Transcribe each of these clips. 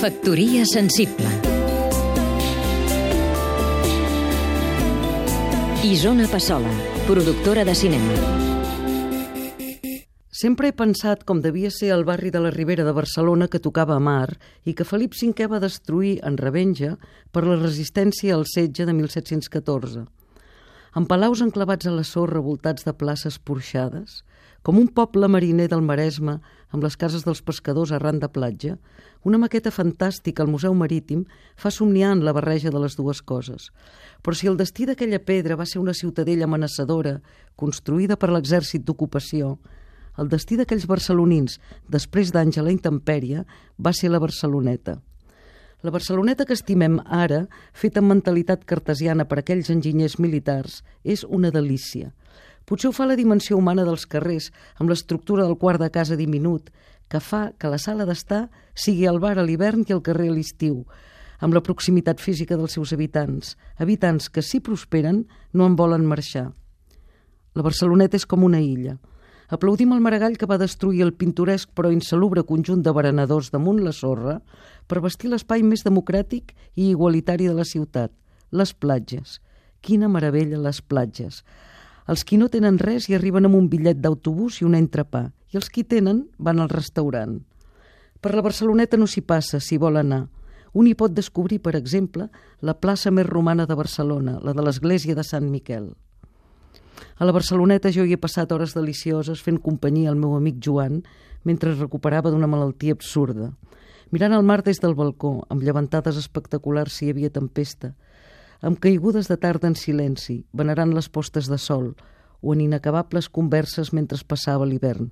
Factoria sensible Isona Passola, productora de cinema Sempre he pensat com devia ser el barri de la Ribera de Barcelona que tocava a mar i que Felip V va destruir en revenja per la resistència al setge de 1714. Amb palaus enclavats a la sorra voltats de places porxades, com un poble mariner del Maresme amb les cases dels pescadors arran de platja, una maqueta fantàstica al Museu Marítim fa somniar en la barreja de les dues coses. Però si el destí d'aquella pedra va ser una ciutadella amenaçadora, construïda per l'exèrcit d'ocupació, el destí d'aquells barcelonins, després d'anys a la intempèrie, va ser la Barceloneta. La Barceloneta que estimem ara, feta amb mentalitat cartesiana per aquells enginyers militars, és una delícia. Potser ho fa la dimensió humana dels carrers, amb l'estructura del quart de casa diminut, que fa que la sala d'estar sigui el bar a l'hivern i el carrer a l'estiu, amb la proximitat física dels seus habitants, habitants que, si prosperen, no en volen marxar. La Barceloneta és com una illa. Aplaudim el Maragall que va destruir el pintoresc però insalubre conjunt de berenadors damunt la sorra per vestir l'espai més democràtic i igualitari de la ciutat, les platges. Quina meravella, les platges. Els qui no tenen res hi arriben amb un bitllet d'autobús i un entrepà, i els qui tenen van al restaurant. Per la Barceloneta no s'hi passa, si vol anar. Un hi pot descobrir, per exemple, la plaça més romana de Barcelona, la de l'església de Sant Miquel. A la Barceloneta jo hi he passat hores delicioses fent companyia al meu amic Joan mentre es recuperava d'una malaltia absurda. Mirant el mar des del balcó, amb llevantades espectaculars si hi havia tempesta, amb caigudes de tarda en silenci, venerant les postes de sol, o en inacabables converses mentre passava l'hivern.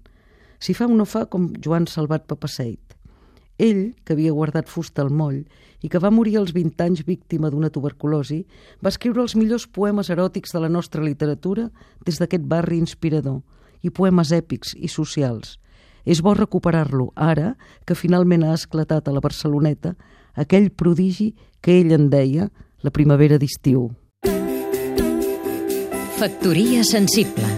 Si fa o no fa com Joan Salvat Papaseit. Ell, que havia guardat fusta al moll i que va morir als 20 anys víctima d'una tuberculosi, va escriure els millors poemes eròtics de la nostra literatura des d'aquest barri inspirador, i poemes èpics i socials. És bo recuperar-lo ara que finalment ha esclatat a la Barceloneta aquell prodigi que ell en deia la primavera d'estiu. Factoria sensible